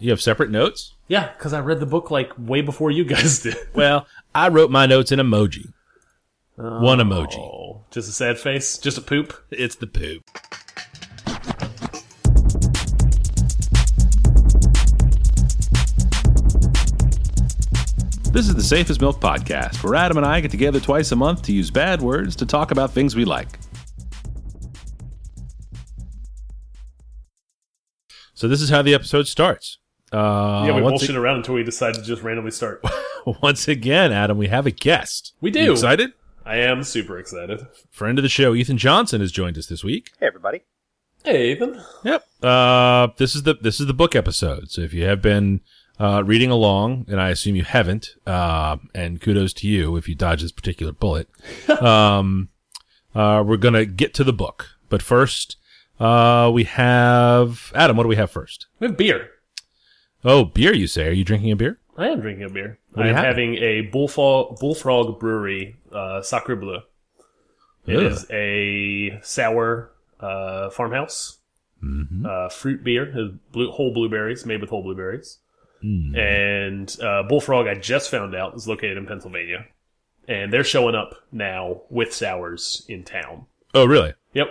You have separate notes? Yeah, because I read the book like way before you guys did. Well, I wrote my notes in emoji. One emoji. Oh, just a sad face, just a poop. It's the poop. This is the Safest Milk Podcast, where Adam and I get together twice a month to use bad words to talk about things we like. So this is how the episode starts. Uh, yeah, we once, bullshit around until we decide to just randomly start. once again, Adam, we have a guest. We do. You excited? I am super excited. Friend of the show, Ethan Johnson, has joined us this week. Hey, everybody. Hey, Ethan. Yep. Uh, this is the this is the book episode. So if you have been uh, reading along, and I assume you haven't, uh, and kudos to you if you dodge this particular bullet. um, uh, we're gonna get to the book, but first, uh, we have Adam. What do we have first? We have beer. Oh, beer. You say? Are you drinking a beer? I am drinking a beer. What do I'm have? having a Bullfrog, Bullfrog Brewery uh, Sacre Bleu. It Ugh. is a sour uh, farmhouse Mm-hmm. uh, fruit beer. Blue, whole blueberries, made with whole blueberries. Mm. And uh, Bullfrog, I just found out, is located in Pennsylvania. And they're showing up now with sours in town. Oh, really? Yep.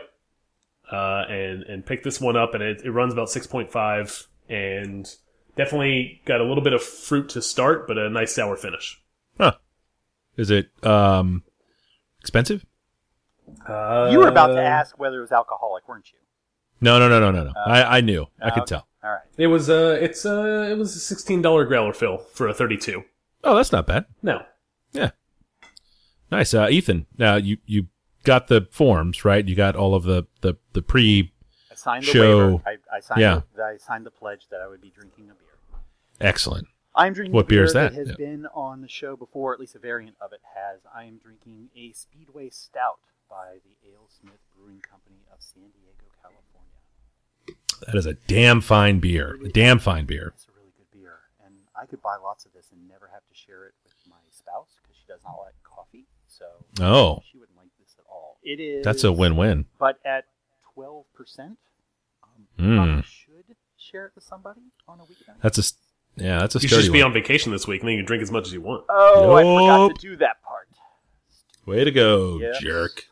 Uh, and and picked this one up, and it, it runs about six point five, and definitely got a little bit of fruit to start, but a nice sour finish. Huh? Is it um expensive? Uh, You were about to ask whether it was alcoholic, weren't you? No, no, no, no, no, no. I I knew. I could okay. tell. All right. It was uh, it's uh, it was a sixteen dollar growler fill for a thirty two. Oh, that's not bad. No, Yeah. Nice. Uh, Ethan, now you, you got the forms, right? You got all of the, the, the pre I signed the Show- waiver. I, I signed. Yeah. The, I signed the pledge that I would be drinking a beer. Excellent. I'm drinking What beer beer is that? has Yeah. been on the show before. At least a variant of it has. I am drinking a Speedway Stout by the AleSmith Brewing Company of San Diego, California. That is a damn fine beer. A damn fine beer. It's a really good beer, and I could buy lots of this and never have to share it with my spouse because she does not like coffee. So Oh, she wouldn't like this at all. It is. that's a win-win. But at twelve percent, um, Mm. should share it with somebody on a weekend. That's a yeah. That's a you should sturdy just be one. on vacation this week, and then you can drink as much as you want. Oh, I Yup. forgot to do that part. Way to go, Yes. jerk.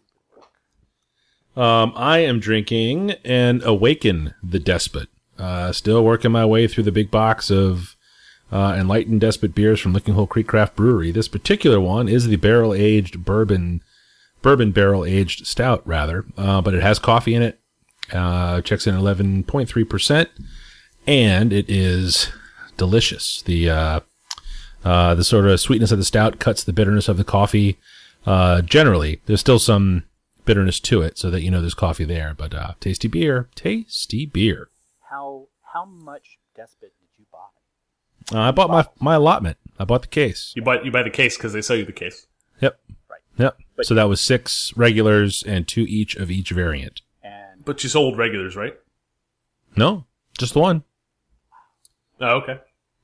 Um, I am drinking and Awaken the Despot. Uh, still working my way through the big box of uh, Enlightened Despot beers from Lickinghole Creek Craft Brewery. This particular one is the barrel aged bourbon, bourbon barrel aged stout, rather, uh, but it has coffee in it. Uh, checks in 11.3%, and it is delicious. The uh, uh, the sort of sweetness of the stout cuts the bitterness of the coffee. Uh, generally, there's still some bitterness to it, so that you know there's coffee there. But uh, tasty beer, tasty beer. How how much despot did you buy? Uh, I bought my my allotment. I bought the case. You buy you buy the case because they sell you the case. Yep. Right. Yep. But- so that was six regulars and two each of each variant. And But you sold regulars, right? No, just the one. Oh, okay.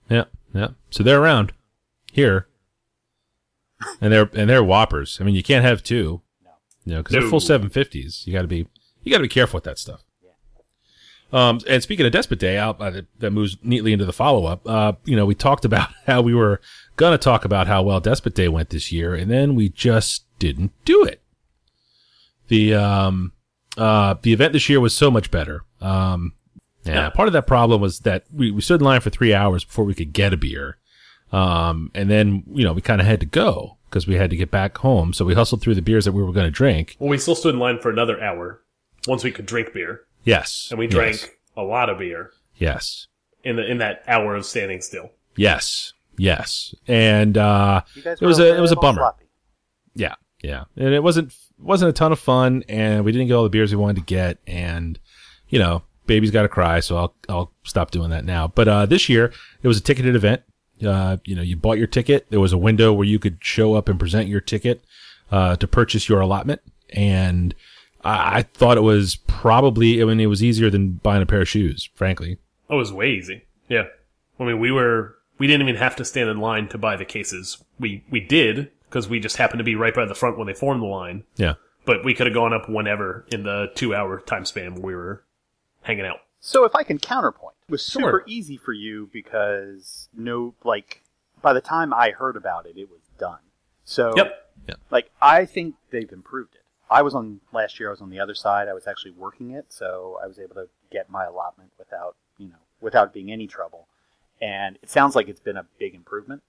Yeah. Yeah. So they're around here, and they're and they're whoppers. I mean, you can't have two. no, You know, because they're full seven fifties. You got to be you got to be careful with that stuff. Yeah. Um, and speaking of Despot Day, I'll, uh, that moves neatly into the follow up. Uh, you know, we talked about how we were gonna talk about how well Despot Day went this year, and then we just didn't do it. The um, uh, the event this year was so much better. Um, yeah, Yeah. part of that problem was that we, we stood in line for three hours before we could get a beer. Um, and then, you know, we kind of had to go because we had to get back home. So we hustled through the beers that we were going to drink. Well, we still stood in line for another hour once we could drink beer, Yes. and we Yes. drank a lot of beer Yes. in the in that hour of standing still. Yes. Yes. And, uh, it was a, it was a bummer. sloppy. Yeah. Yeah. And it wasn't, wasn't a ton of fun and we didn't get all the beers we wanted to get. And, you know, baby's got to cry. So I'll, I'll stop doing that now. But, uh, this year it was a ticketed event. Uh, you know, you bought your ticket. There was a window where you could show up and present your ticket, uh, to purchase your allotment. And I, I thought it was probably, I mean, it was easier than buying a pair of shoes, frankly. Oh, it was way easy. Yeah. I mean, we were we didn't even have to stand in line to buy the cases. We we did because we just happened to be right by the front when they formed the line. Yeah. But we could have gone up whenever in the two hour time span we were hanging out. So if I can counterpoint, it was Sure. super easy for you because no, like by the time I heard about it, it was done. So Yep. like I think they've improved it. I was on last year. I was on the other side. I was actually working it, so I was able to get my allotment without you know without being any trouble. And it sounds like it's been a big improvement.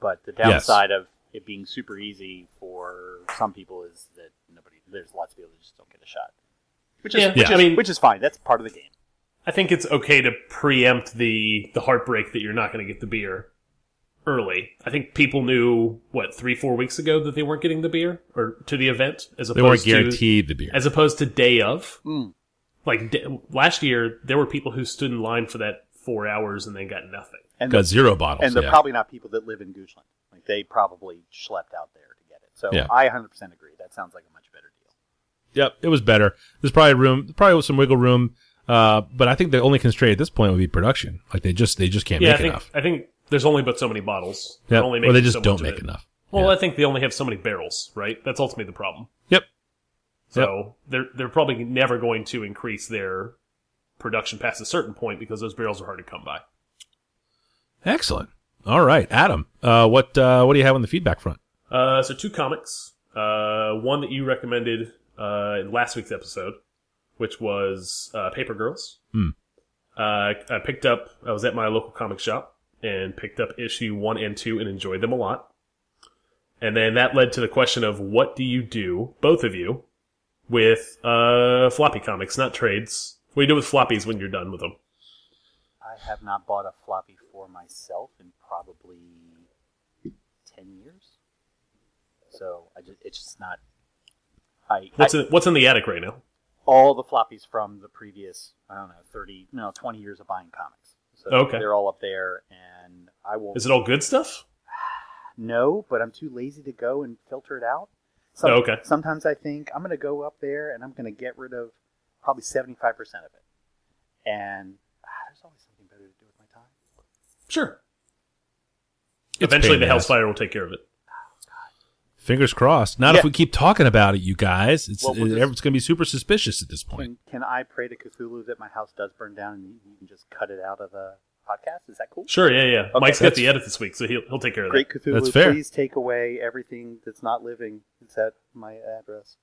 But the downside of it being super easy for some people is that nobody there's lots of people that just don't get a shot. Which is, Yeah, which I is mean- which is fine. That's part of the game. I think it's okay to preempt the the heartbreak that you're not going to get the beer early. I think people knew what three four weeks ago that they weren't getting the beer or to the event as They weren't opposed guaranteed the beer. to as opposed to day of. Mm. Like d- last year, there were people who stood in line for that four hours and they got nothing. And Got zero bottles. and they're yeah. probably not people that live in Goochland. Like they probably schlepped out there to get it. So Yeah. I 100% agree. That sounds like a much better deal. Yep, it was better. There's probably room, probably was some wiggle room, uh, but I think the only constraint at this point would be production. Like they just they just can't yeah, I make think enough. I think there's only but so many bottles. Yep. They're only or they just so don't make enough. Well, Yeah. I think they only have so many barrels, right? That's ultimately the problem. Yep. So they're they're probably never going to increase their production past a certain point because those barrels are hard to come by. Excellent. All right, Adam. Uh, what uh, what do you have on the feedback front? Uh, so two comics. Uh, one that you recommended uh, in last week's episode, which was uh, Paper Girls. Hmm. Uh, I picked up. I was at my local comic shop and picked up issue one and two and enjoyed them a lot. And then that led to the question of what do you do, both of you, with uh, floppy comics, not trades. What do you do with floppies when you're done with them? I have not bought a floppy for myself in probably 10 years. So I just, it's just not. I, What's I- in, what's in the attic right now? all the floppies from the previous, I don't know, 30, no, 20 years of buying comics. So Okay. they're all up there, and I will. Is it all good stuff? No, but I'm too lazy to go and filter it out. Some, Oh, okay. Sometimes I think I'm going to go up there and I'm going to get rid of probably 75% of it. And ah, there's always something better to do with my time. Sure. It's Eventually, the the ass. Hellfire will take care of it. Fingers crossed. Not Yeah. if we keep talking about it, you guys. It's Well, we'll it- just- it's going to be super suspicious at this point. Can, can I pray to Cthulhu that my house does burn down and you, you can just cut it out of the podcast? Is that cool? Sure, yeah, yeah. Okay, Mike's got the edit this week, so he'll he'll take care of Great that. Cthulhu, That's fair. please take away everything that's not living. It's at my address.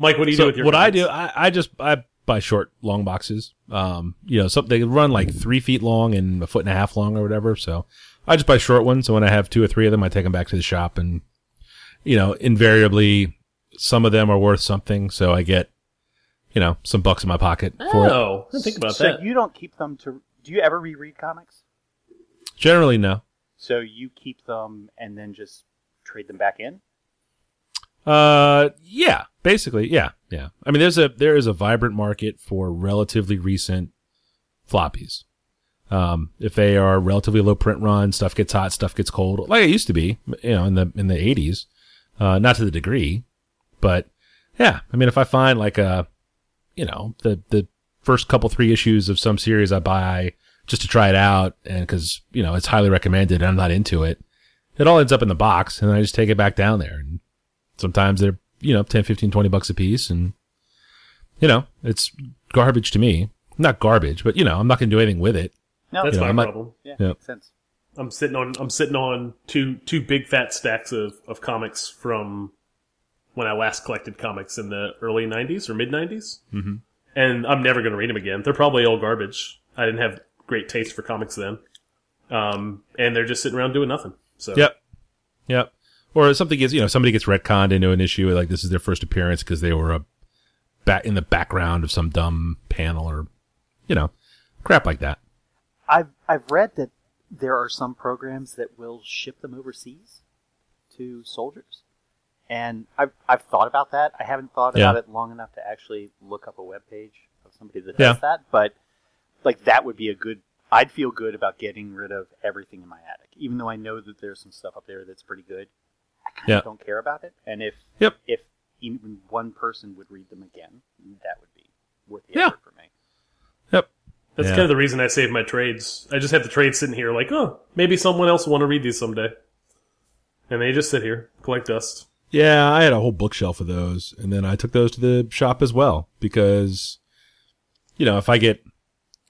Mike, what do you so do with your? what I do, I, I just I buy short, long boxes. Um, you know, some they run like three feet long and a foot and a half long or whatever. So I just buy short ones. So when I have two or three of them, I take them back to the shop, and you know, invariably, some of them are worth something. So I get, you know, some bucks in my pocket for it. Oh, I didn't think about so that. you don't keep them to. Do you ever reread comics? Generally, no. So you keep them and then just trade them back in? Uh, yeah, basically, yeah, yeah. I mean, there's a there is a vibrant market for relatively recent floppies. Um, if they are relatively low print run, stuff gets hot, stuff gets cold, like it used to be, you know, in the in the '80s. Uh, not to the degree, but yeah. I mean, if I find like a, you know, the the first couple three issues of some series I buy just to try it out, and because you know it's highly recommended, and I'm not into it, it all ends up in the box, and I just take it back down there and sometimes they're you know 10 15 20 bucks a piece and you know it's garbage to me not garbage but you know i'm not gonna do anything with it No, That's You know, my problem. yeah, Yeah. makes sense. I'm sitting on I'm sitting on two two big fat stacks of, of comics from when I last collected comics in the early '90s or mid '90s, mm-hmm. and I'm never going to read them again. They're probably all garbage. I didn't have great taste for comics then, um, and they're just sitting around doing nothing. So yep yep or something gets you know somebody gets retconned into an issue like this is their first appearance because they were a bat in the background of some dumb panel or you know crap like that I've I've read that there are some programs that will ship them overseas to soldiers, and I've I've thought about that. I haven't thought Yeah. about it long enough to actually look up a web page of somebody that Yeah. does that. But like that would be a good. I'd feel good about getting rid of everything in my attic, even though I know that there's some stuff up there that's pretty good. I kind of don't care about it, and if Yep. if even one person would read them again, that would be worth the Yeah. effort for me. yep that's Yeah. kind of the reason I save my trades. I just have the trades sitting here, like, oh, maybe someone else will want to read these someday, and they just sit here, collect dust. Yeah, I had a whole bookshelf of those, and then I took those to the shop as well because, you know, if I get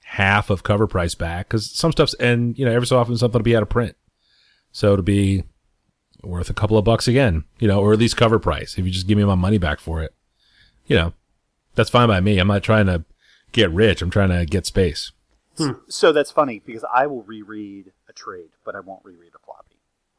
half of cover price back because some stuff's and you know every so often something will be out of print, so it'll be worth a couple of bucks again, you know, or at least cover price if you just give me my money back for it. You know, that's fine by me. I'm not trying to get rich. I'm trying to get space. So that's funny because I will reread a trade, but I won't reread a floppy.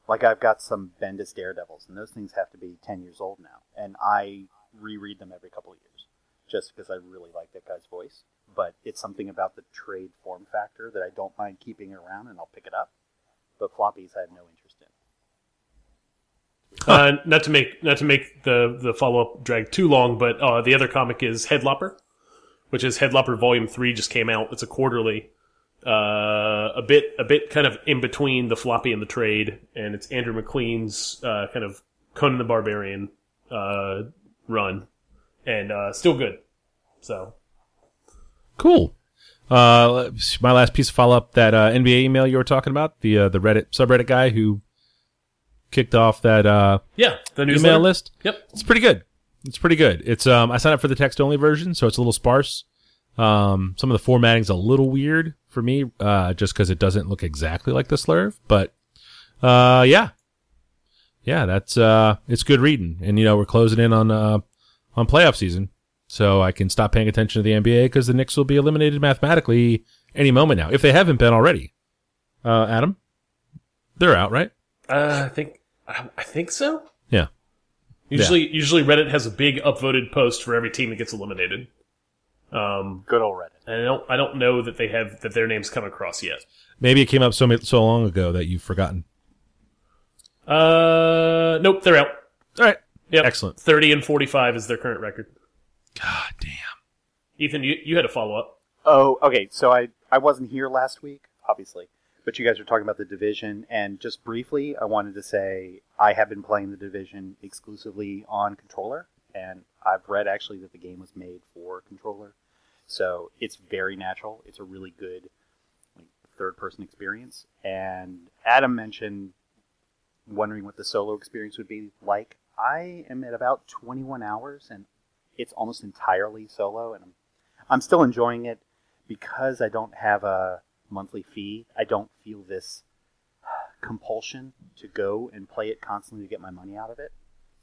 Like I've got some Bendis Daredevils, and those things have to be ten years old now, and I reread them every couple of years, just because I really like that guy's voice. But it's something about the trade form factor that I don't mind keeping around, and I'll pick it up. But floppies, I have no interest in. Uh, not to make not to make the the follow up drag too long, but uh, the other comic is Headlopper, which is Headlopper Volume Three just came out. It's a quarterly, uh, a bit a bit kind of in between the floppy and the trade, and it's Andrew MacLean's uh, kind of Conan the Barbarian uh, run, and uh, still good. So Cool. Uh, my last piece of follow up that uh, NBA email you were talking about the uh, the Reddit subreddit guy who kicked off that uh, yeah, the email newsletter. list. Yep. It's pretty good. It's pretty good. It's um I signed up for the text only version, so it's a little sparse. Um, some of the formatting's a little weird for me, uh, just because it doesn't look exactly like the Slurve. But uh, yeah, yeah, that's uh, it's good reading, and you know we're closing in on uh on playoff season, so I can stop paying attention to the NBA because the Knicks will be eliminated mathematically any moment now if they haven't been already. Uh, Adam, they're out, right? Uh, I think I I think so. Yeah. Usually, usually Reddit has a big upvoted post for every team that gets eliminated. Um, Good old Reddit. and I don't, I don't know that they have that their names come across yet. Maybe it came up so so long ago that you've forgotten. Uh, nope, they're out. All right. Yep. Excellent. Thirty and forty-five is their current record. God damn. Ethan, you, you had a follow up. Oh, okay. So I I wasn't here last week, obviously, but you guys were talking about the division, and just briefly, I wanted to say I have been playing the division exclusively on controller, and I've read actually that the game was made for controller, so it's very natural. It's a really good like, third-person experience. And Adam mentioned wondering what the solo experience would be like. I am at about 21 hours, and it's almost entirely solo, and I'm I'm still enjoying it because I don't have a monthly fee. I don't feel this compulsion to go and play it constantly to get my money out of it.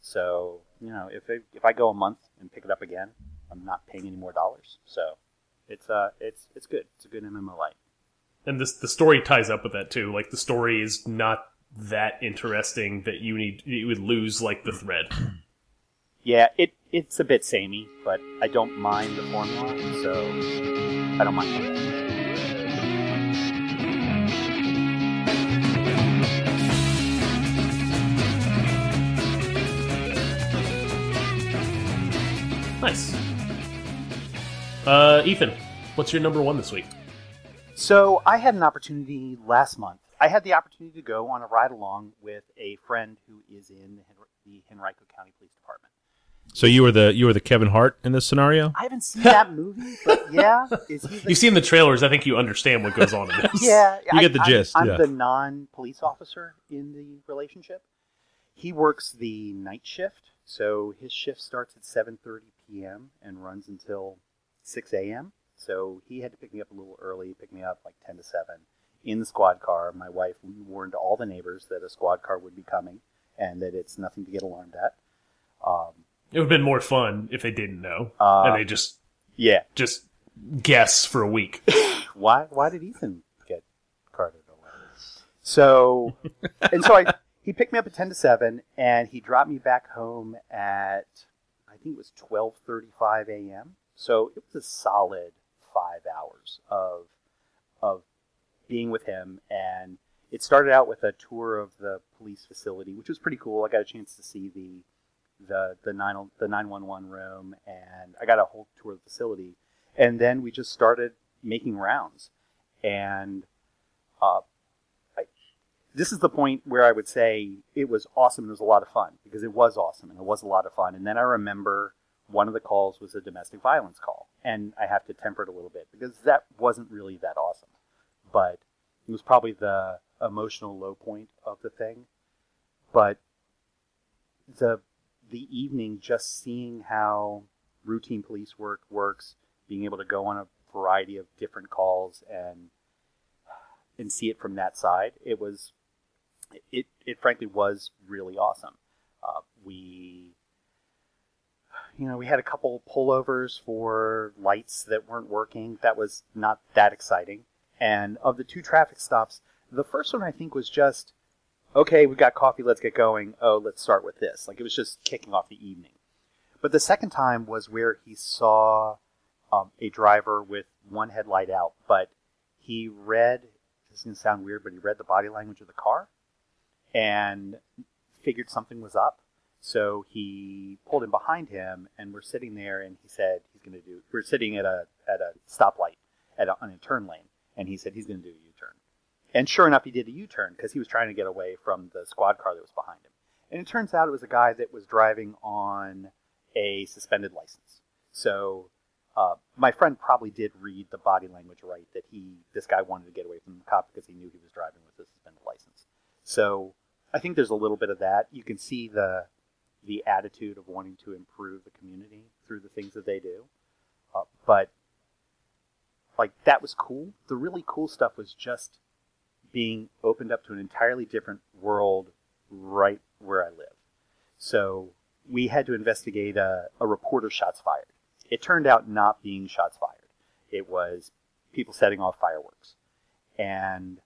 So you know, if it, if I go a month and pick it up again, I'm not paying any more dollars. So it's uh it's it's good. It's a good MMO light. And this the story ties up with that too. Like the story is not that interesting that you need you would lose like the thread. Yeah, it it's a bit samey, but I don't mind the formula, so I don't mind. Uh, Ethan, what's your number one this week? So I had an opportunity last month. I had the opportunity to go on a ride along with a friend who is in the, Hen- the Henrico County Police Department. So you were the you were the Kevin Hart in this scenario? I haven't seen that movie, but yeah, is he the, You've seen the trailers. I think you understand what goes on in this. yeah, You I- get the I'm- gist, I'm, yeah. the non-police officer in the relationship. He works the night shift, so his shift starts at 7:30 p.m. and runs until 6 a.m. So he had to pick me up a little early, pick me up like 10 to 7 in the squad car. My wife warned all the neighbors that a squad car would be coming and that it's nothing to get alarmed at. Um, It would have been more fun if they didn't know Uh, and they just yeah, just guess for a week. why why did Ethan get carted away? So and so I he picked me up at ten to seven and he dropped me back home at I think it was twelve thirty five AM. So it was a solid five hours of of being with him. And it started out with a tour of the police facility, which was pretty cool. I got a chance to see the the the nine the nine one one room and I got a whole tour of the facility. And then we just started making rounds. And uh, I, this is the point where i would say it was awesome and it was a lot of fun because it was awesome and it was a lot of fun. And then i remember one of the calls was a domestic violence call and i have to temper it a little bit because that wasn't really that awesome but it was probably the emotional low point of the thing but the the evening just seeing how routine police work works being able to go on a variety of different calls and and see it from that side. It was it it frankly was really awesome. Uh, we you know we had a couple pullovers for lights that weren't working. That was not that exciting. And of the two traffic stops, the first one I think was just okay. We've got coffee. Let's get going. Oh, let's start with this. Like it was just kicking off the evening. But the second time was where he saw um, a driver with one headlight out, but he read. This is gonna sound weird, but he read the body language of the car, and figured something was up. So he pulled him behind him, and we're sitting there, and he said he's going to do. We're sitting at a at a stoplight at a, on a turn lane, and he said he's going to do a U-turn. And sure enough, he did a U-turn because he was trying to get away from the squad car that was behind him. And it turns out it was a guy that was driving on a suspended license. So uh, my friend probably did read the body language right that he this guy wanted to get away from the cop because he knew he was driving with a suspended license. So I think there's a little bit of that. You can see the the attitude of wanting to improve the community through the things that they do. Uh, but like that was cool. The really cool stuff was just being opened up to an entirely different world right where I live. So we had to investigate a, a reporter shots fired. It turned out not being shots fired. It was people setting off fireworks. And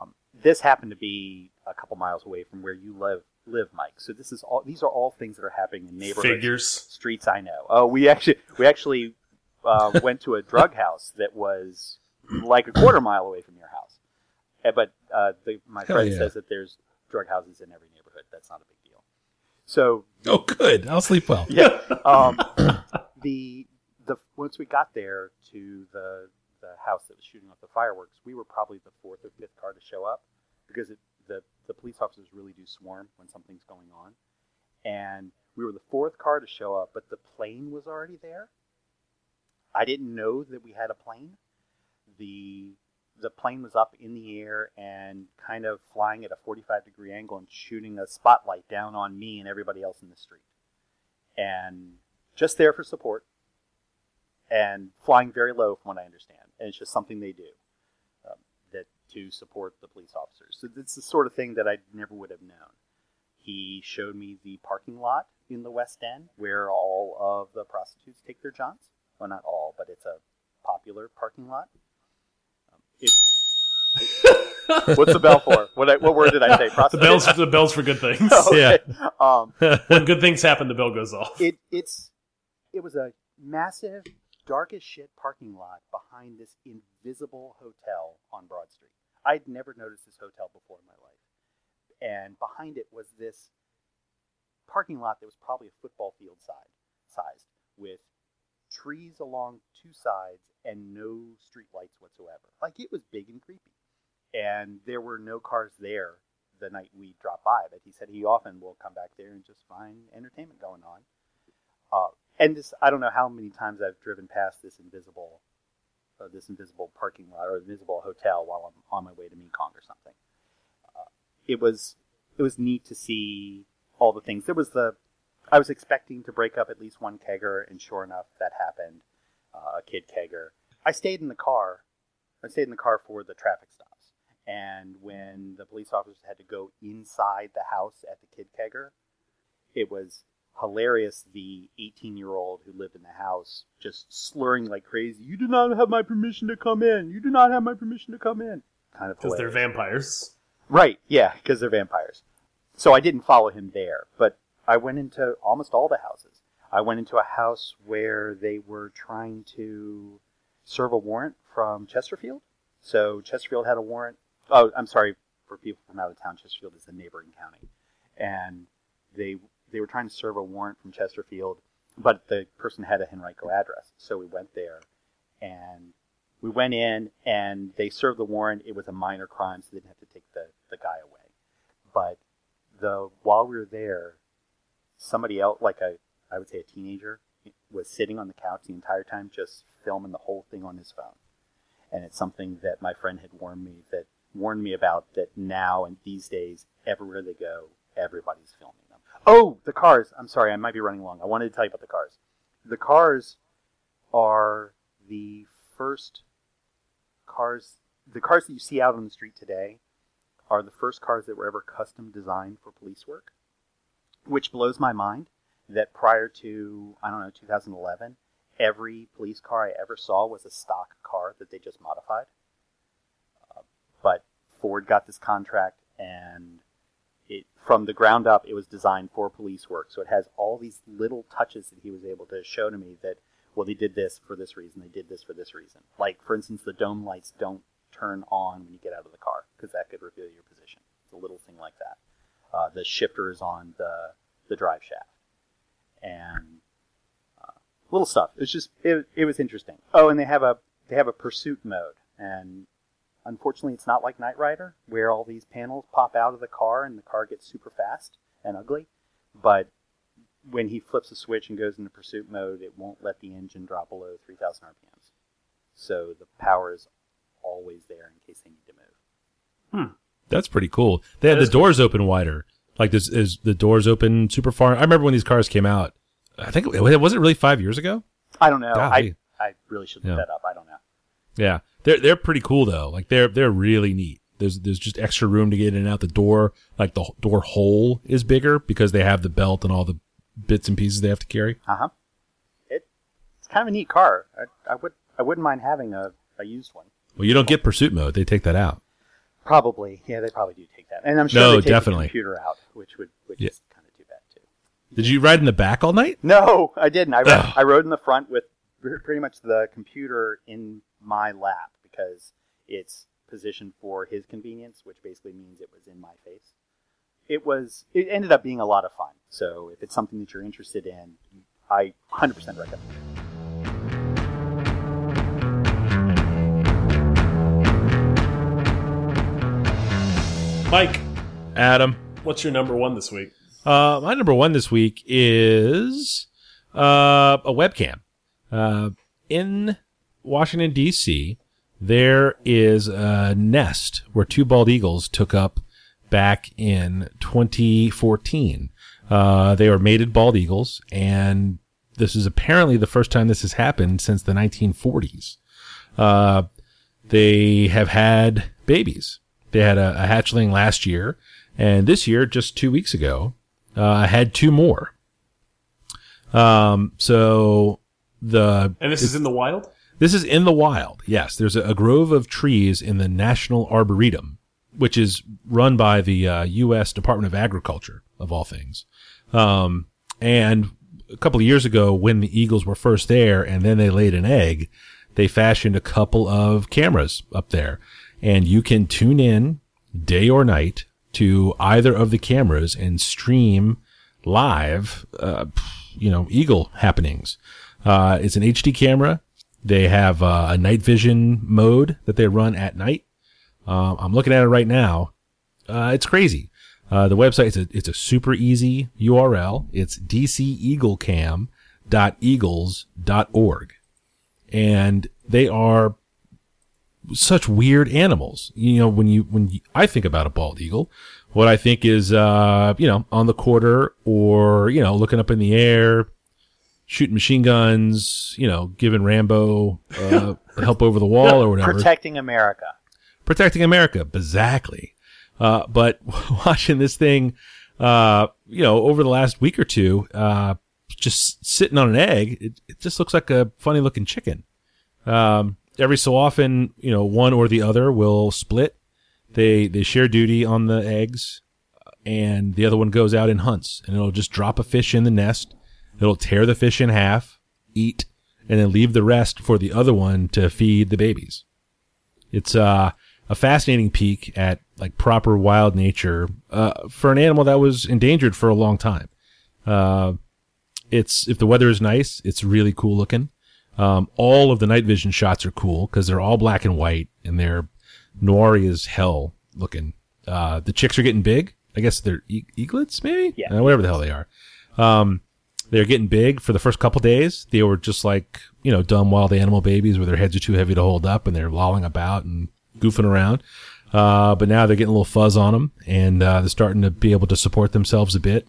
um, this happened to be a couple miles away from where you live, live, Mike. So this is all. These are all things that are happening in neighborhoods, Figures. streets. I know. Oh, we actually we actually uh, went to a drug house that was like a quarter mile away from your house. Eh, But uh, the, my Hell friend yeah. says that there's drug houses in every neighborhood. That's not a big deal. So Oh, good. I'll sleep well. yeah. Um, the the once we got there to the the house that was shooting off the fireworks, we were probably the fourth or fifth car to show up because it, the the police officers really do swarm when something's going on, and we were the fourth car to show up, but the plane was already there. I didn't know that we had a plane. The the plane was up in the air and kind of flying at a 45 degree angle and shooting a spotlight down on me and everybody else in the street and just there for support and flying very low from what I understand. And it's just something they do to support the police officers. So it's the sort of thing that I never would have known. He showed me the parking lot in the West End where all of the prostitutes take their johns. Well, not all, but it's a popular parking lot. Um, it, what's the bell for? What, I, what word did I say? The Prostitute? bells, the bells for good things. Okay. Um, when good things happen, the bell goes off. it it's it was a massive dark as shit parking lot behind this invisible hotel on broad street i'd never noticed this hotel before in my life. And behind it was this parking lot that was probably a football field side sized with trees along two sides and no street lights whatsoever. Like it was big and creepy. And there were no cars there the night we dropped by but he said he often will come back there and just find entertainment going on. Uh, and this, I don't know how many times I've driven past this invisible, uh, this invisible parking lot or invisible hotel while I'm on my way to Mekong or something. Uh, it was, it was neat to see all the things. There was the, I was expecting to break up at least one kegger, and sure enough, that happened. Uh, a kid kegger. I stayed in the car. I stayed in the car for the traffic stops, and when the police officers had to go inside the house at the kid kegger, it was hilarious the 18 year old who lived in the house just slurring like crazy you do not have my permission to come in. You do not have my permission to come in. Kind of Because they're vampires. right yeah because they're vampires. So i didn't follow him there but i went into almost all the houses. I went into a house where they were trying to serve a warrant from chesterfield. So chesterfield had a warrant. Oh i'm sorry for people from out of town chesterfield is a neighboring county. And they they were trying to serve a warrant from Chesterfield, but the person had a Henrico address. So we went there, and we went in, and they served the warrant. It was a minor crime, so they didn't have to take the, the guy away. But the while we were there, somebody else, like a I would say a teenager, was sitting on the couch the entire time, just filming the whole thing on his phone. And it's something that my friend had warned me that warned me about that now and these days, everywhere they go, everybody's filming. Oh, the cars. I'm sorry, I might be running long. I wanted to tell you about the cars. The cars are the first cars. The cars that you see out on the street today are the first cars that were ever custom designed for police work, which blows my mind. That prior to I don't know 2011, every police car I ever saw was a stock car that they just modified. Uh, but Ford got this contract, and it from the ground up, it was designed for police work. So it has all these little touches that he was able to show to me that well, they did this for this reason, they did this for this reason. Like for instance, the dome lights don't turn on when you get out of the car because that could reveal your position. It's a little thing like that. Uh, the shifter is on the the drive shaft, and uh, little stuff. It's just it, it was interesting. Oh, and they have a they have a pursuit mode, and unfortunately, it's not like Knight Rider where all these panels pop out of the car and the car gets super fast and ugly. But when he flips a switch and goes into pursuit mode, it won't let the engine drop below 3,000 RPMs. So the power is always there in case they need to move. Hmm. That's pretty cool. They had the is cool. doors open wider. Like this is the doors open super far. I remember when these cars came out. I think it was it really five years ago. I don't know. Golly. I, I really should look Yeah. that up. I don't know. Yeah, they're they're pretty cool though. Like they're they're really neat. There's there's just extra room to get in and out the door. Like the door hole is bigger because they have the belt and all the bits and pieces they have to carry. Uh huh. It, it's kind of a neat car. I, I would I wouldn't mind having a, a used one. Well, you don't get pursuit mode. They take that out. Probably, yeah, they probably do take that, and I'm sure No, they take definitely. the computer out, which would which Yeah. is kind of too bad too. Did you ride in the back all night? No, I didn't. I rode, I rode in the front with pretty much the computer in my lap because it's positioned for his convenience, which basically means it was in my face. It was. It ended up being a lot of fun. So if it's something that you're interested in, I 100% recommend. it. Mike, Adam, what's your number one this week? uh, my number one this week is uh, a webcam. Uh, in Washington D.C., there is a nest where two bald eagles took up back in 2014. Uh, they were mated bald eagles, and this is apparently the first time this has happened since the 1940s. Uh, they have had babies. They had a, a hatchling last year, and this year, just two weeks ago, uh, had two more. Um, so the And this is in the wild? This is in the wild. Yes, there's a, a grove of trees in the National Arboretum, which is run by the uh, U.S. Department of Agriculture, of all things. Um, and a couple of years ago, when the eagles were first there, and then they laid an egg, they fashioned a couple of cameras up there, and you can tune in day or night to either of the cameras and stream live, uh, you know, eagle happenings. Uh, it's an HD camera. They have uh, a night vision mode that they run at night. Um, I'm looking at it right now. Uh, it's crazy. Uh, the website it's a it's a super easy URL. It's dceaglecam.eagles.org, and they are such weird animals. You know, when you when you, I think about a bald eagle, what I think is uh, you know on the quarter or you know looking up in the air, shooting machine guns, you know, giving Rambo uh, help over the wall or whatever Protecting America. protecting America. Exactly. Uh, but watching this thing, uh, you know, over the last week or two, uh, just sitting on an egg, it, it just looks like a funny looking chicken. Um, every so often, you know, one or the other will split. They, they share duty on the eggs and the other one goes out and hunts and it'll just drop a fish in the nest. It'll tear the fish in half, eat, and then leave the rest for the other one to feed the babies. It's uh, a fascinating peek at like proper wild nature uh, for an animal that was endangered for a long time. Uh, it's if the weather is nice, it's really cool looking. Um, all of the night vision shots are cool because they're all black and white and they're noir as hell looking. Uh, the chicks are getting big. I guess they're e- eaglets, maybe. Yeah. Uh, whatever the hell they are. Um, they're getting big for the first couple days. They were just like, you know, dumb wild animal babies where their heads are too heavy to hold up and they're lolling about and goofing around. Uh, but now they're getting a little fuzz on them and, uh, they're starting to be able to support themselves a bit.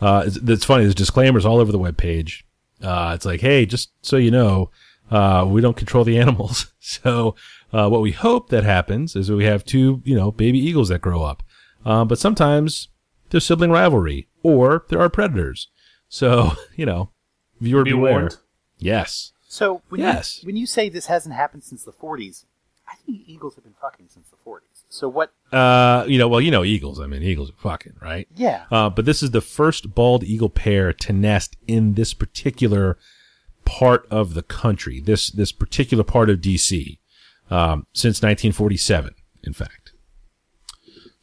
Uh, it's, it's funny. There's disclaimers all over the webpage. Uh, it's like, hey, just so you know, Uh, we don't control the animals. So, uh, what we hope that happens is we have two, you know, baby eagles that grow up. But sometimes there's sibling rivalry or there are predators. So, you know, viewer Be beware. warned. Yes. So when Yes. you, when you say this hasn't happened since the 40s, I think eagles have been fucking since the 40s. So what? Uh, you know, well, you know, eagles. I mean, eagles are fucking, right? Yeah. Uh, but this is the first bald eagle pair to nest in this particular part of the country, this this particular part of DC, um, since 1947, in fact.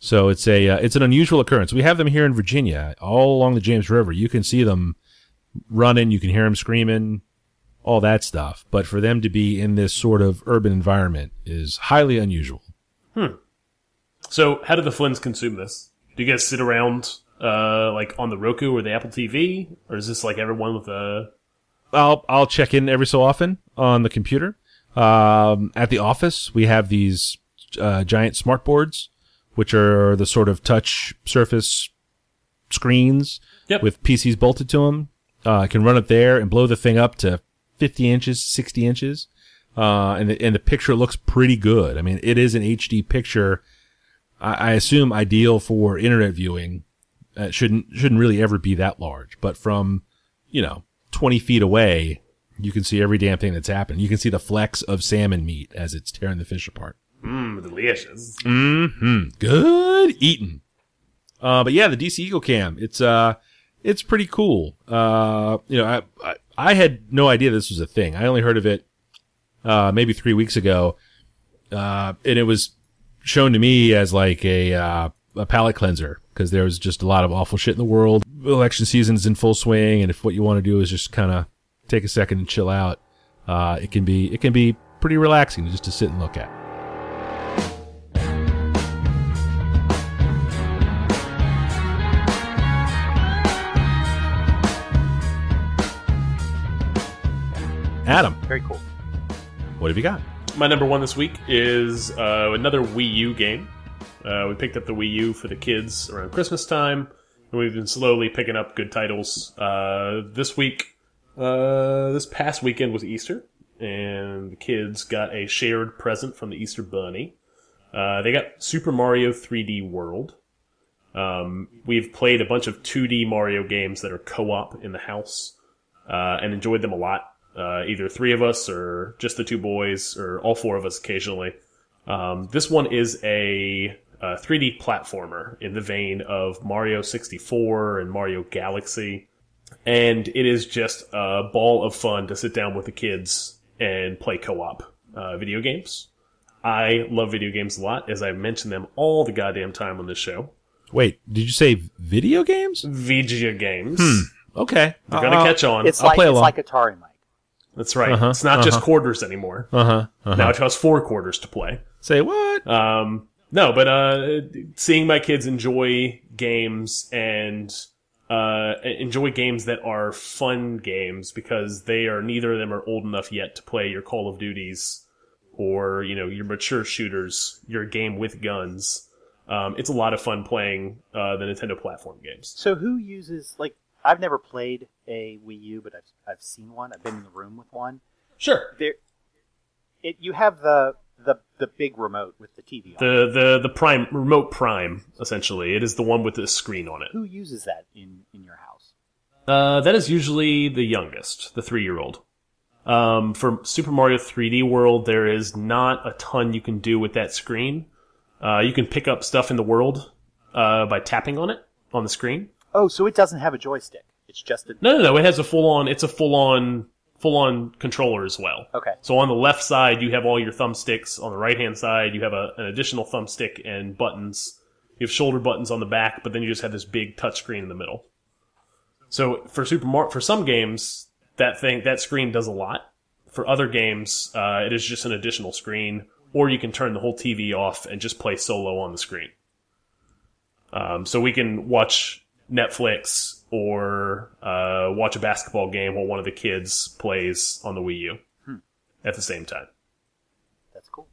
So it's a uh, it's an unusual occurrence. We have them here in Virginia, all along the James River. You can see them running, you can hear them screaming, all that stuff. But for them to be in this sort of urban environment is highly unusual. Hmm. So, how do the Flynns consume this? Do you guys sit around uh, like on the Roku or the Apple TV, or is this like everyone with a? I'll I'll check in every so often on the computer. Um, at the office, we have these uh, giant smart boards, which are the sort of touch surface screens Yep. with PCs bolted to them. Uh, I can run it there and blow the thing up to 50 inches, 60 inches, uh, and the, and the picture looks pretty good. I mean, it is an HD picture. I, I assume ideal for internet viewing. Uh, It shouldn't shouldn't really ever be that large, but from you know 20 feet away, you can see every damn thing that's happened. You can see the flecks of salmon meat as it's tearing the fish apart. Mmm, delicious. Mm-hmm. Good eating. Uh, but yeah, the DC Eagle Cam, it's, uh, it's pretty cool. Uh, you know, I, I, I had no idea this was a thing. I only heard of it, uh, maybe three weeks ago. Uh, and it was shown to me as like a, uh, a palate cleanser because there was just a lot of awful shit in the world. Election season's in full swing. And if what you want to do is just kind of take a second and chill out, uh, it can be, it can be pretty relaxing just to sit and look at. Adam, Very cool. what have you got? My number one this week is uh, another Wii U game. Uh, we picked up the Wii U for the kids around Christmas time, and we've been slowly picking up good titles. Uh, this week, uh, this past weekend was Easter, and the kids got a shared present from the Easter Bunny. Uh, they got Super Mario 3D World. Um, we've played a bunch of 2D Mario games that are co-op in the house, uh, and enjoyed them a lot. Uh, either three of us or just the two boys or all four of us occasionally. Um, this one is a, uh 3D platformer in the vein of Mario 64 and Mario Galaxy. And it is just a ball of fun to sit down with the kids and play co-op uh, video games. I love video games a lot, as I mention them all the goddamn time on this show. Wait, did you say video games? Video games. Okay. You're gonna catch on. It's I'll like play it's like Atari, Mike. That's right. Uh-huh, It's not just quarters anymore. Uh huh. Uh-huh. Now it costs four quarters to play. Say what? Um, no, but uh, seeing my kids enjoy games and uh, enjoy games that are fun games because they are neither of them are old enough yet to play your Call of Duties or you know your mature shooters, your game with guns. Um, it's a lot of fun playing uh, the Nintendo platform games. So who uses like I've never played a Wii U, but I've I've seen one. I've been in the room with one. Sure. There, it you have the the the big remote with the TV on. The the the Prime remote Prime essentially. It is the one with the screen on it. who uses that in in your house? Uh, that is usually the youngest, the three year old. Um, for Super Mario 3D World, there is not a ton you can do with that screen. Uh, you can pick up stuff in the world uh, by tapping on it on the screen. Oh, so it doesn't have a joystick. It's just a No, no, no. It has a full on. It's a full on, full on controller as well. okay. So on the left side, you have all your thumbsticks. On the right hand side, you have a, an additional thumbstick and buttons. You have shoulder buttons on the back, but then you just have this big touch screen in the middle. So for Super Mario, for some games, that thing, that screen does a lot. For other games, uh, it is just an additional screen, or you can turn the whole TV off and just play solo on the screen. Um, so we can watch Netflix or uh, watch a basketball game while one of the kids plays on the Wii U at the same time. That's cool.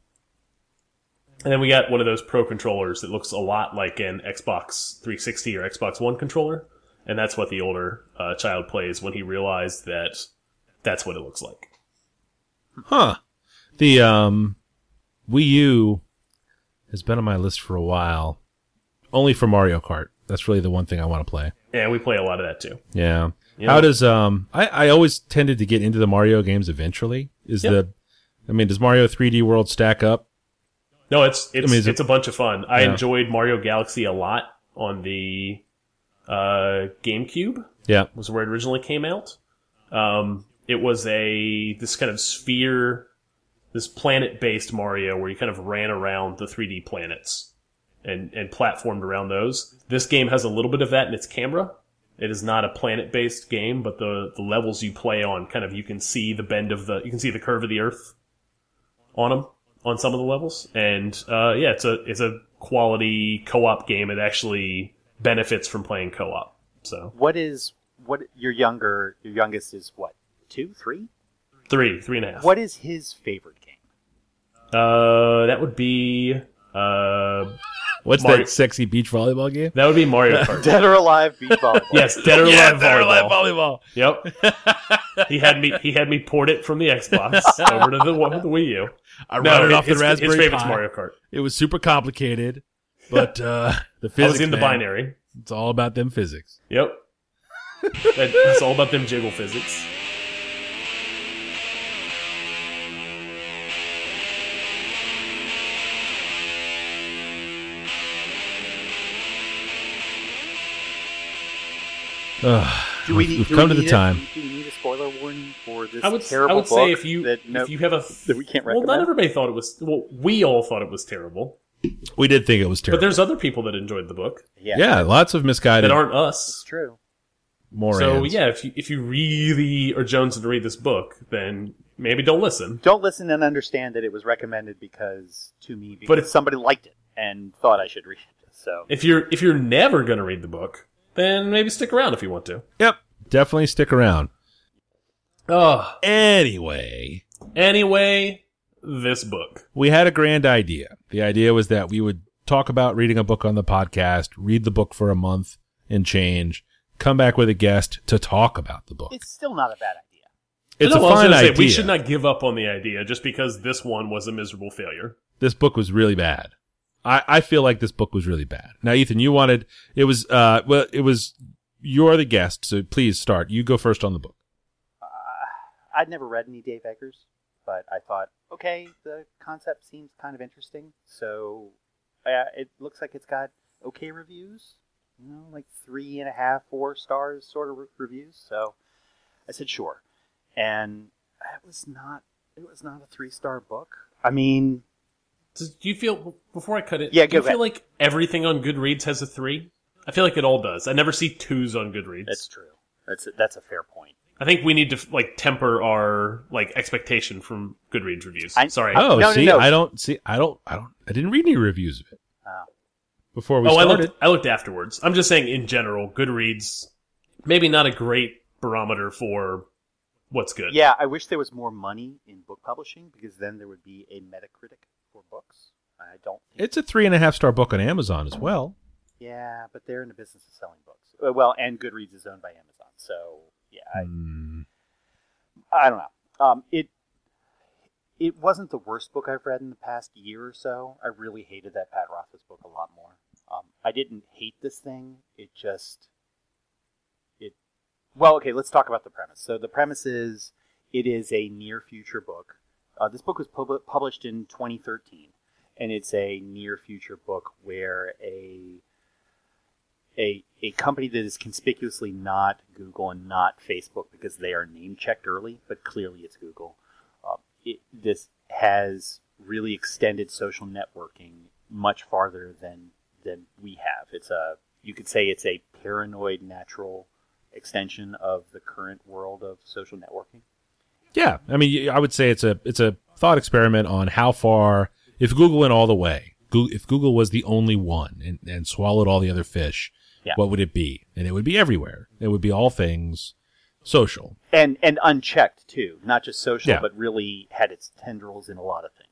And then we got one of those pro controllers that looks a lot like an Xbox 360 or Xbox One controller. And that's what the older uh, child plays when he realized that that's what it looks like. Huh. The um, Wii U has been on my list for a while. Only for Mario Kart. That's really the one thing I want to play. Yeah, we play a lot of that too. Yeah. You How know? does um? I I always tended to get into the Mario games eventually. Is Yep. the, I mean, does Mario 3D World stack up? No, it's it's mean, is it- it's a bunch of fun. I Yeah. enjoyed Mario Galaxy a lot on the uh, GameCube. Yeah. Was where it originally came out. Um, it was a this kind of sphere, this planet-based Mario where you kind of ran around the 3D planets and and platformed around those. This game has a little bit of that in its camera. It is not a planet-based game, but the the levels you play on, kind of you can see the bend of the, you can see the curve of the Earth on them on some of the levels. And uh, yeah, it's a it's a quality co-op game. It actually benefits from playing co-op. So What is what your younger your youngest is what two three? three three and a half. What is his favorite game? Uh, that would be uh, What's Mario- that sexy beach volleyball game? that would be Mario Kart. Dead or Alive Beach Volleyball. yes, Dead or Yeah, Alive Dead or volleyball. Alive volleyball. Yep. he had me. He had me port it from the Xbox over to the, the Wii U. I No, ran it his, off the Raspberry his favorite's Pi. Mario Kart. It was super complicated, but uh, the I physics. was in the man, binary. It's all about them physics. Yep. That- it's all about them jiggle physics. Ugh, Do we we've need, we've do come we to the need a- time. do we need a spoiler warning for this I would. terrible I would book say if you that no, if you have a that we can't recommend? well, not everybody thought it was. Well, we all thought it was terrible, We did think it was terrible. but there's other people that enjoyed the book yeah, yeah, lots of misguided that aren't it's us. true. more. So yeah, if you if you really are jonesing to read this book, then maybe don't listen. Don't listen and understand that it was recommended because to me because But if- somebody liked it and thought I should read it. So If you're if you're never going to read the book, then maybe stick around if you want to. Yep, definitely stick around. Oh, Anyway, anyway, this book. we had a grand idea. The idea was that we would talk about reading a book on the podcast, read the book for a month and change, come back with a guest to talk about the book. it's still not a bad idea. It's No, a I was fine gonna say, idea. we should not give up on the idea just because this one was a miserable failure. this book was really bad. I, I feel like this book was really bad. Now, Ethan, you wanted it was uh well it was you're the guest, so please start. You go first on the book. Uh, I'd never read any Dave Eggers, but I thought, okay, the concept seems kind of interesting. So uh, it looks like it's got okay reviews, you know, like three and a half, four stars sort of re- reviews. So I said sure, and it was not. It was not a three star book. I mean, Do you feel before I cut it? Yeah, do you go feel like everything on Goodreads has a three? I feel like it all does. I never see twos on Goodreads. that's true. That's a, that's a fair point. I think we need to like temper our like expectation from Goodreads reviews. I- Sorry. Oh, No, no, see, no. I don't see I don't I don't I didn't read any reviews of it Oh. before we oh, I looked. I looked afterwards. I'm just saying in general, Goodreads maybe not a great barometer for what's good. Yeah, I wish there was more money in book publishing because then there would be a Metacritic for books. I don't. Think, It's a three and a half star book on Amazon as well. yeah, but they're in the business of selling books. Uh, Well, and Goodreads is owned by Amazon, so yeah, I, Hmm. I don't know. Um, it it wasn't the worst book I've read in the past year or so. I really hated that Pat Rothfuss book a lot more. Um, I didn't hate this thing. It just it. Well, okay. Let's talk about the premise. So the premise is it is a near future book. Uh, this book was pub- published in 2013, and it's a near future book where a a a company that is conspicuously not Google and not Facebook because they are name checked early, but clearly it's Google. Uh, it, this has really extended social networking much farther than than we have. It's a you could say it's a paranoid natural extension of the current world of social networking. Yeah, I mean, I would say it's a it's a thought experiment on how far if Google went all the way, Goo- if Google was the only one and, and swallowed all the other fish, Yeah. what would it be? And it would be everywhere. It would be all things social. and and unchecked too, not just social, Yeah. but really had its tendrils in a lot of things.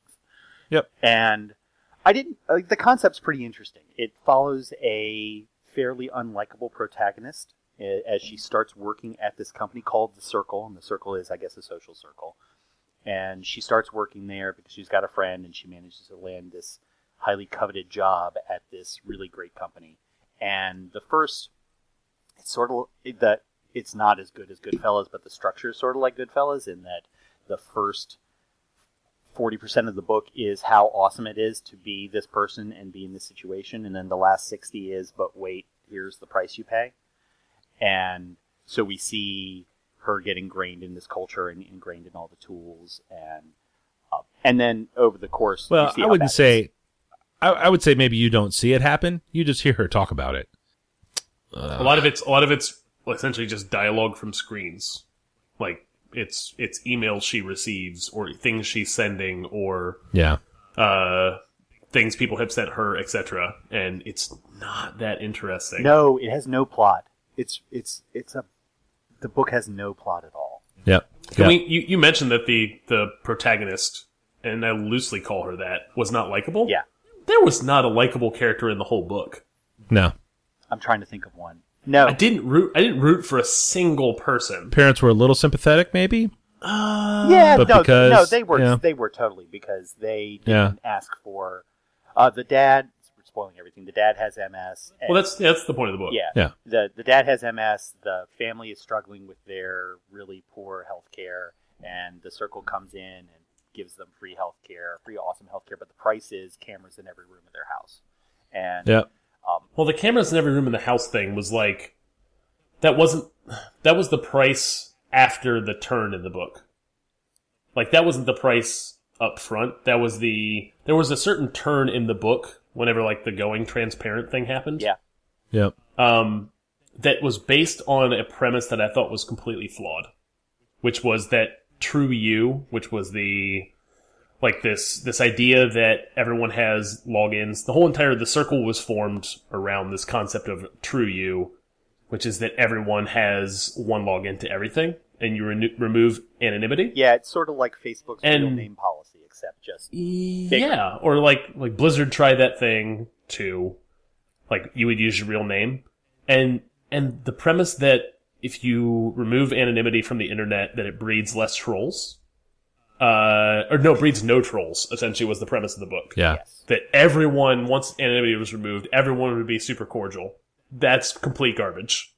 Yep. And I didn't. Uh, the concept's pretty interesting. It follows a fairly unlikable protagonist as she starts working at this company called the Circle, and the Circle is, I guess, a social circle. and she starts working there because she's got a friend, and she manages to land this highly coveted job at this really great company. And the first, it's sort of that it's not as good as Goodfellas, but the structure is sort of like Goodfellas in that the first 40% of the book is how awesome it is to be this person and be in this situation. And then the last 60 is, but wait, here's the price you pay. And so we see her get ingrained in this culture and ingrained in all the tools. And, uh, and then over the course, you Well, see I wouldn't say. I, I would say maybe you don't see it happen. You just hear her talk about it. a lot of it's a lot of it's essentially just dialogue from screens, like it's it's emails she receives or things she's sending or Yeah. uh things people have sent her, etc. And it's not that interesting. No, it has no plot. It's, it's, it's a, the book has no plot at all. Yep. Can Yep. we? You, you mentioned that the the protagonist, and I loosely call her that, was not likable. Yeah. there was not a likable character in the whole book. no. I'm trying to think of one. No, I didn't root. I didn't root for a single person. Parents were a little sympathetic, maybe. Uh, Yeah, But no, because- no, they were yeah. they were totally because they Yeah. didn't ask for uh, the dad. We're spoiling everything. The dad has MS. and- Well, that's that's the point of the book. yeah, Yeah. The the dad has MS. The family is struggling with their really poor health care, and the circle comes in and gives them free health care, free awesome health care. But the price is cameras in every room of their house, and Yep. um, Well, the cameras in every room in the house thing was like that wasn't that was the price after the turn in the book. Like that wasn't the price up front. That was the there was a certain turn in the book whenever like the going transparent thing happened. Yeah. Yep. Um that was based on a premise that I thought was completely flawed, which was that TruYou, which was the like this this idea that everyone has logins. The whole entire the circle was formed around this concept of TruYou, which is that everyone has one login to everything, and you reno remove anonymity. yeah, it's sort of like Facebook's real name policy, except just Yeah, or like like Blizzard tried that thing too. Like you would use your real name, and and the premise that if you remove anonymity from the internet, that it breeds less trolls. Uh, or no, breeds no trolls. Essentially, was the premise of the book. Yeah. yes. That everyone, once anonymity was removed, everyone would be super cordial. That's complete garbage.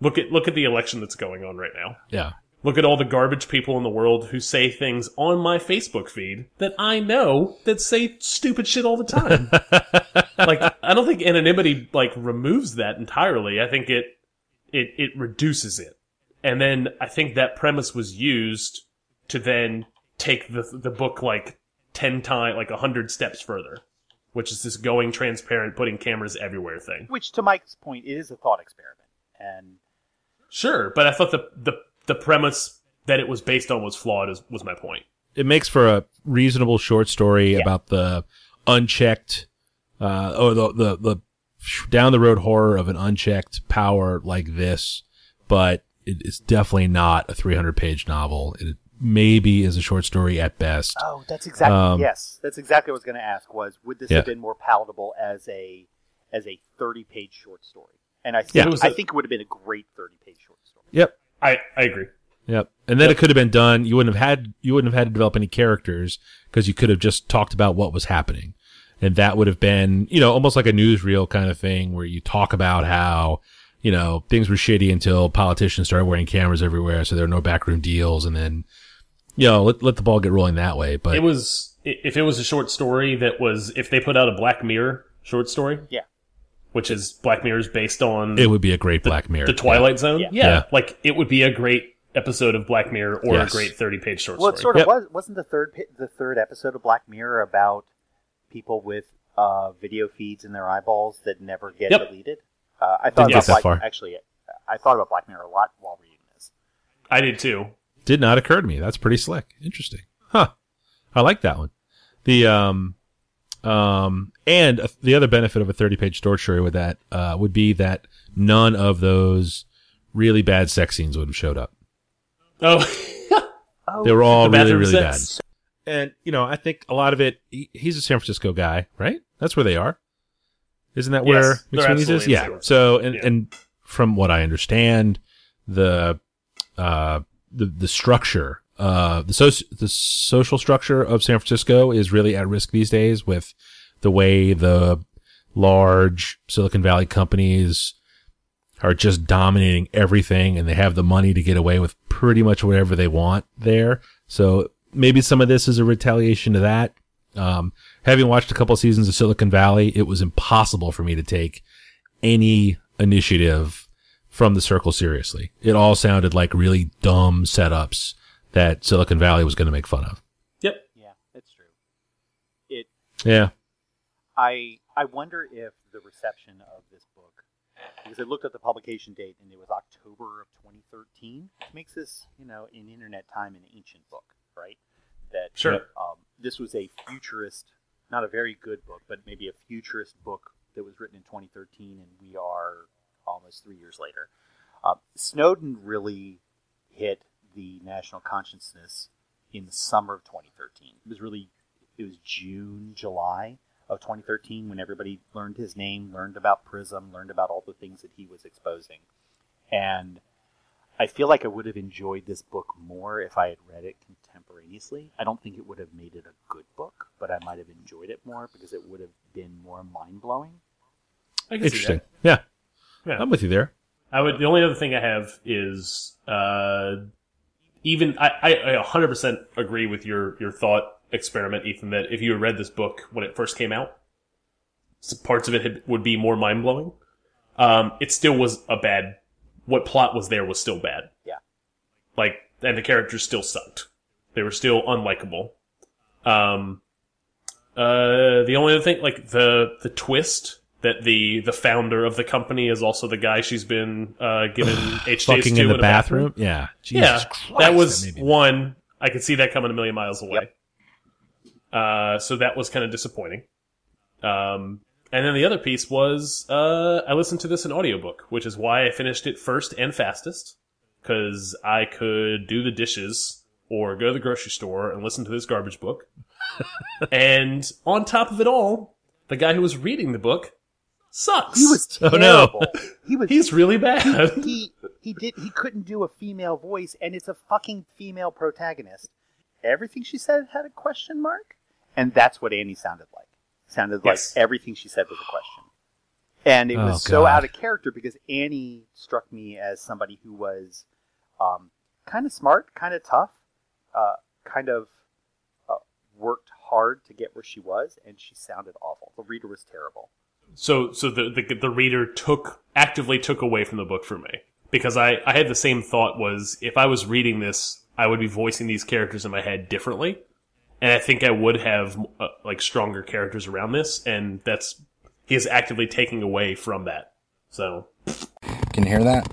Look at look at the election that's going on right now. Yeah. Look at all the garbage people in the world who say things on my Facebook feed that I know that say stupid shit all the time. like I don't think anonymity like removes that entirely. I think it it it reduces it. And then I think that premise was used to then take the the book like 10 times like 100 steps further, which is this going transparent putting cameras everywhere thing. Which, to Mike's point, it is a thought experiment, and Sure, but I thought the the the premise that it was based on was flawed is, was my point. It makes for a reasonable short story about the unchecked, uh, or the, the, the down the road horror of an unchecked power like this, but it, it's definitely not a 300 page novel. It maybe is a short story at best. Oh, that's exactly Um, yes. That's exactly what I was going to ask. Was would this Yeah. have been more palatable as a as a thirty page short story? And I think Yeah. It was I a- think it would have been a great thirty page short story. Yep. I I agree. Yep. And then it could have been done. You wouldn't have had, you wouldn't have had to develop any characters because you could have just talked about what was happening. And that would have been, you know, almost like a newsreel kind of thing where you talk about how, you know, things were shitty until politicians started wearing cameras everywhere. So there were no backroom deals. And then, you know, let, let the ball get rolling that way. But It was if it was a short story that was if they put out a Black Mirror short story, Yeah. Which is Black Mirror's based on it would be a great Black Mirror. the Twilight Zone. Yeah. Yeah. Yeah. like it would be a great episode of Black Mirror or Yes. a great thirty page short Well, it story. sort of Yep. was. Wasn't the third the third episode of Black Mirror about people with uh, video feeds in their eyeballs that never get Yep. deleted? Uh, I thought about that Black, far. actually. I thought about Black Mirror a lot while reading this. I did too. Did not occur to me. That's pretty slick. Interesting. Huh. I like that one. The, um, um, and uh, the other benefit of a 30 page short story with that, uh, would be that none of those really bad sex scenes would have showed up. Oh, Oh, They were all The really, really sex. bad. And, you know, I think a lot of it, he, he's a San Francisco guy, right? That's where they are. Isn't that Yes, where they're McSweeney's is? Yeah. San So, and, Yeah. and from what I understand, the, uh, the, the structure uh, the soci- the social structure of San Francisco is really at risk these days with the way the large Silicon Valley companies are just dominating everything and they have the money to get away with pretty much whatever they want there. So maybe some of this is a retaliation to that. Um, having watched a couple seasons of Silicon Valley, it was impossible for me to take any initiative from the circle seriously. It all sounded like really dumb setups that Silicon Valley was going to make fun of. Yep. Yeah, that's true. It. Yeah. I I wonder if the reception of this book, because I looked at the publication date and it was October of 2013, which makes this, you know, in internet time an ancient book, right? That Sure. um, this was a futurist, not a very good book, but maybe a futurist book that was written in 2013, and we are almost three years later. Uh, Snowden really hit the national consciousness in the summer of 2013. It was really, it was June, July of 2013 when everybody learned his name, learned about Prism, learned about all the things that he was exposing. And I feel like I would have enjoyed this book more if I had read it contemporaneously. I don't think it would have made it a good book, but I might have enjoyed it more because it would have been more mind blowing. I can see Interesting. Yeah. Yeah. I'm with you there. I would. The only other thing I have is uh, even I, I, I 100% agree with your your thought experiment, Ethan. That if you had read this book when it first came out, parts of it had, would be more mind blowing. Um, it still was a bad. What plot was there was still bad. Yeah. Like, and the characters still sucked. They were still unlikable. Um, uh, the only other thing, like the the twist that the the founder of the company is also the guy she's been uh, given HJs Fucking to in the a bathroom. Yeah. Jesus yeah, Christ, that was me- one. I could see that coming a million miles away. Uh, so that was kind of disappointing. Um, and then the other piece was uh, I listened to this in audiobook, which is why I finished it first and fastest because I could do the dishes or go to the grocery store and listen to this garbage book. and on top of it all, the guy who was reading the book sucks. He was Oh, terrible. no. He was he's really bad. he he did he couldn't do a female voice and it's a fucking female protagonist everything she said had a question mark and that's what annie sounded like sounded Yes. like everything she said was a question and it Oh, was so out of character because annie struck me as somebody who was um, kind of smart kind of tough uh, kind of uh, worked hard to get where she was and she sounded awful the reader was terrible So, so the, the the reader took actively took away from the book for me because I I had the same thought was if I was reading this, I would be voicing these characters in my head differently, and I think I would have uh, like stronger characters around this, and that's he is actively taking away from that. So Can you hear that?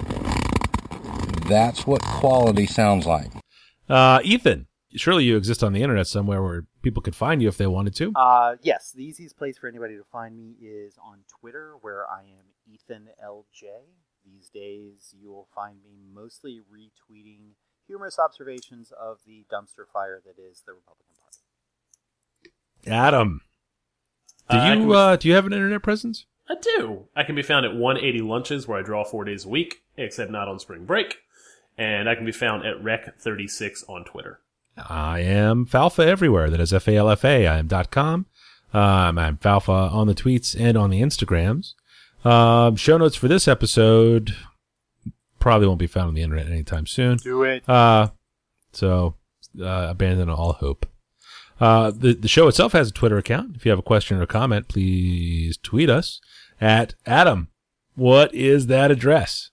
That's what quality sounds like. Uh, Ethan, surely you exist on the internet somewhere where people could find you if they wanted to. Uh, yes, the easiest place for anybody to find me is on Twitter, where I am Ethan LJ. These days, you will find me mostly retweeting humorous observations of the dumpster fire that is the Republican Party. Adam, do Uh, you be- uh, do you have an internet presence? I do. I can be found at 180 lunches where I draw four days a week, except not on spring break, and I can be found at Rec36 on Twitter. I am Falfa everywhere. That is F A L F A. I am dot com. Um, I'm Falfa on the tweets and on the Instagrams. Um, show notes for this episode probably won't be found on the internet anytime soon. Do it. Uh, so uh, abandon all hope. Uh, the the show itself has a Twitter account. If you have a question or comment, please tweet us at Adam. What is that address?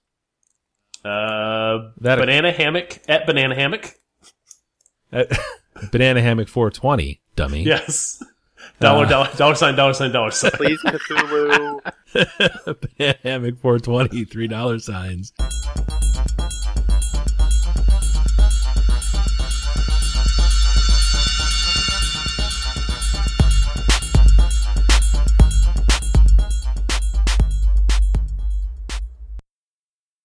Uh, That- banana hammock at banana hammock. At Banana Hammock 420, dummy. Yes. Dollar, Uh. dollar, dollar sign, dollar sign, dollar sign. Please, Cthulhu. Banana Hammock 420, three dollar signs.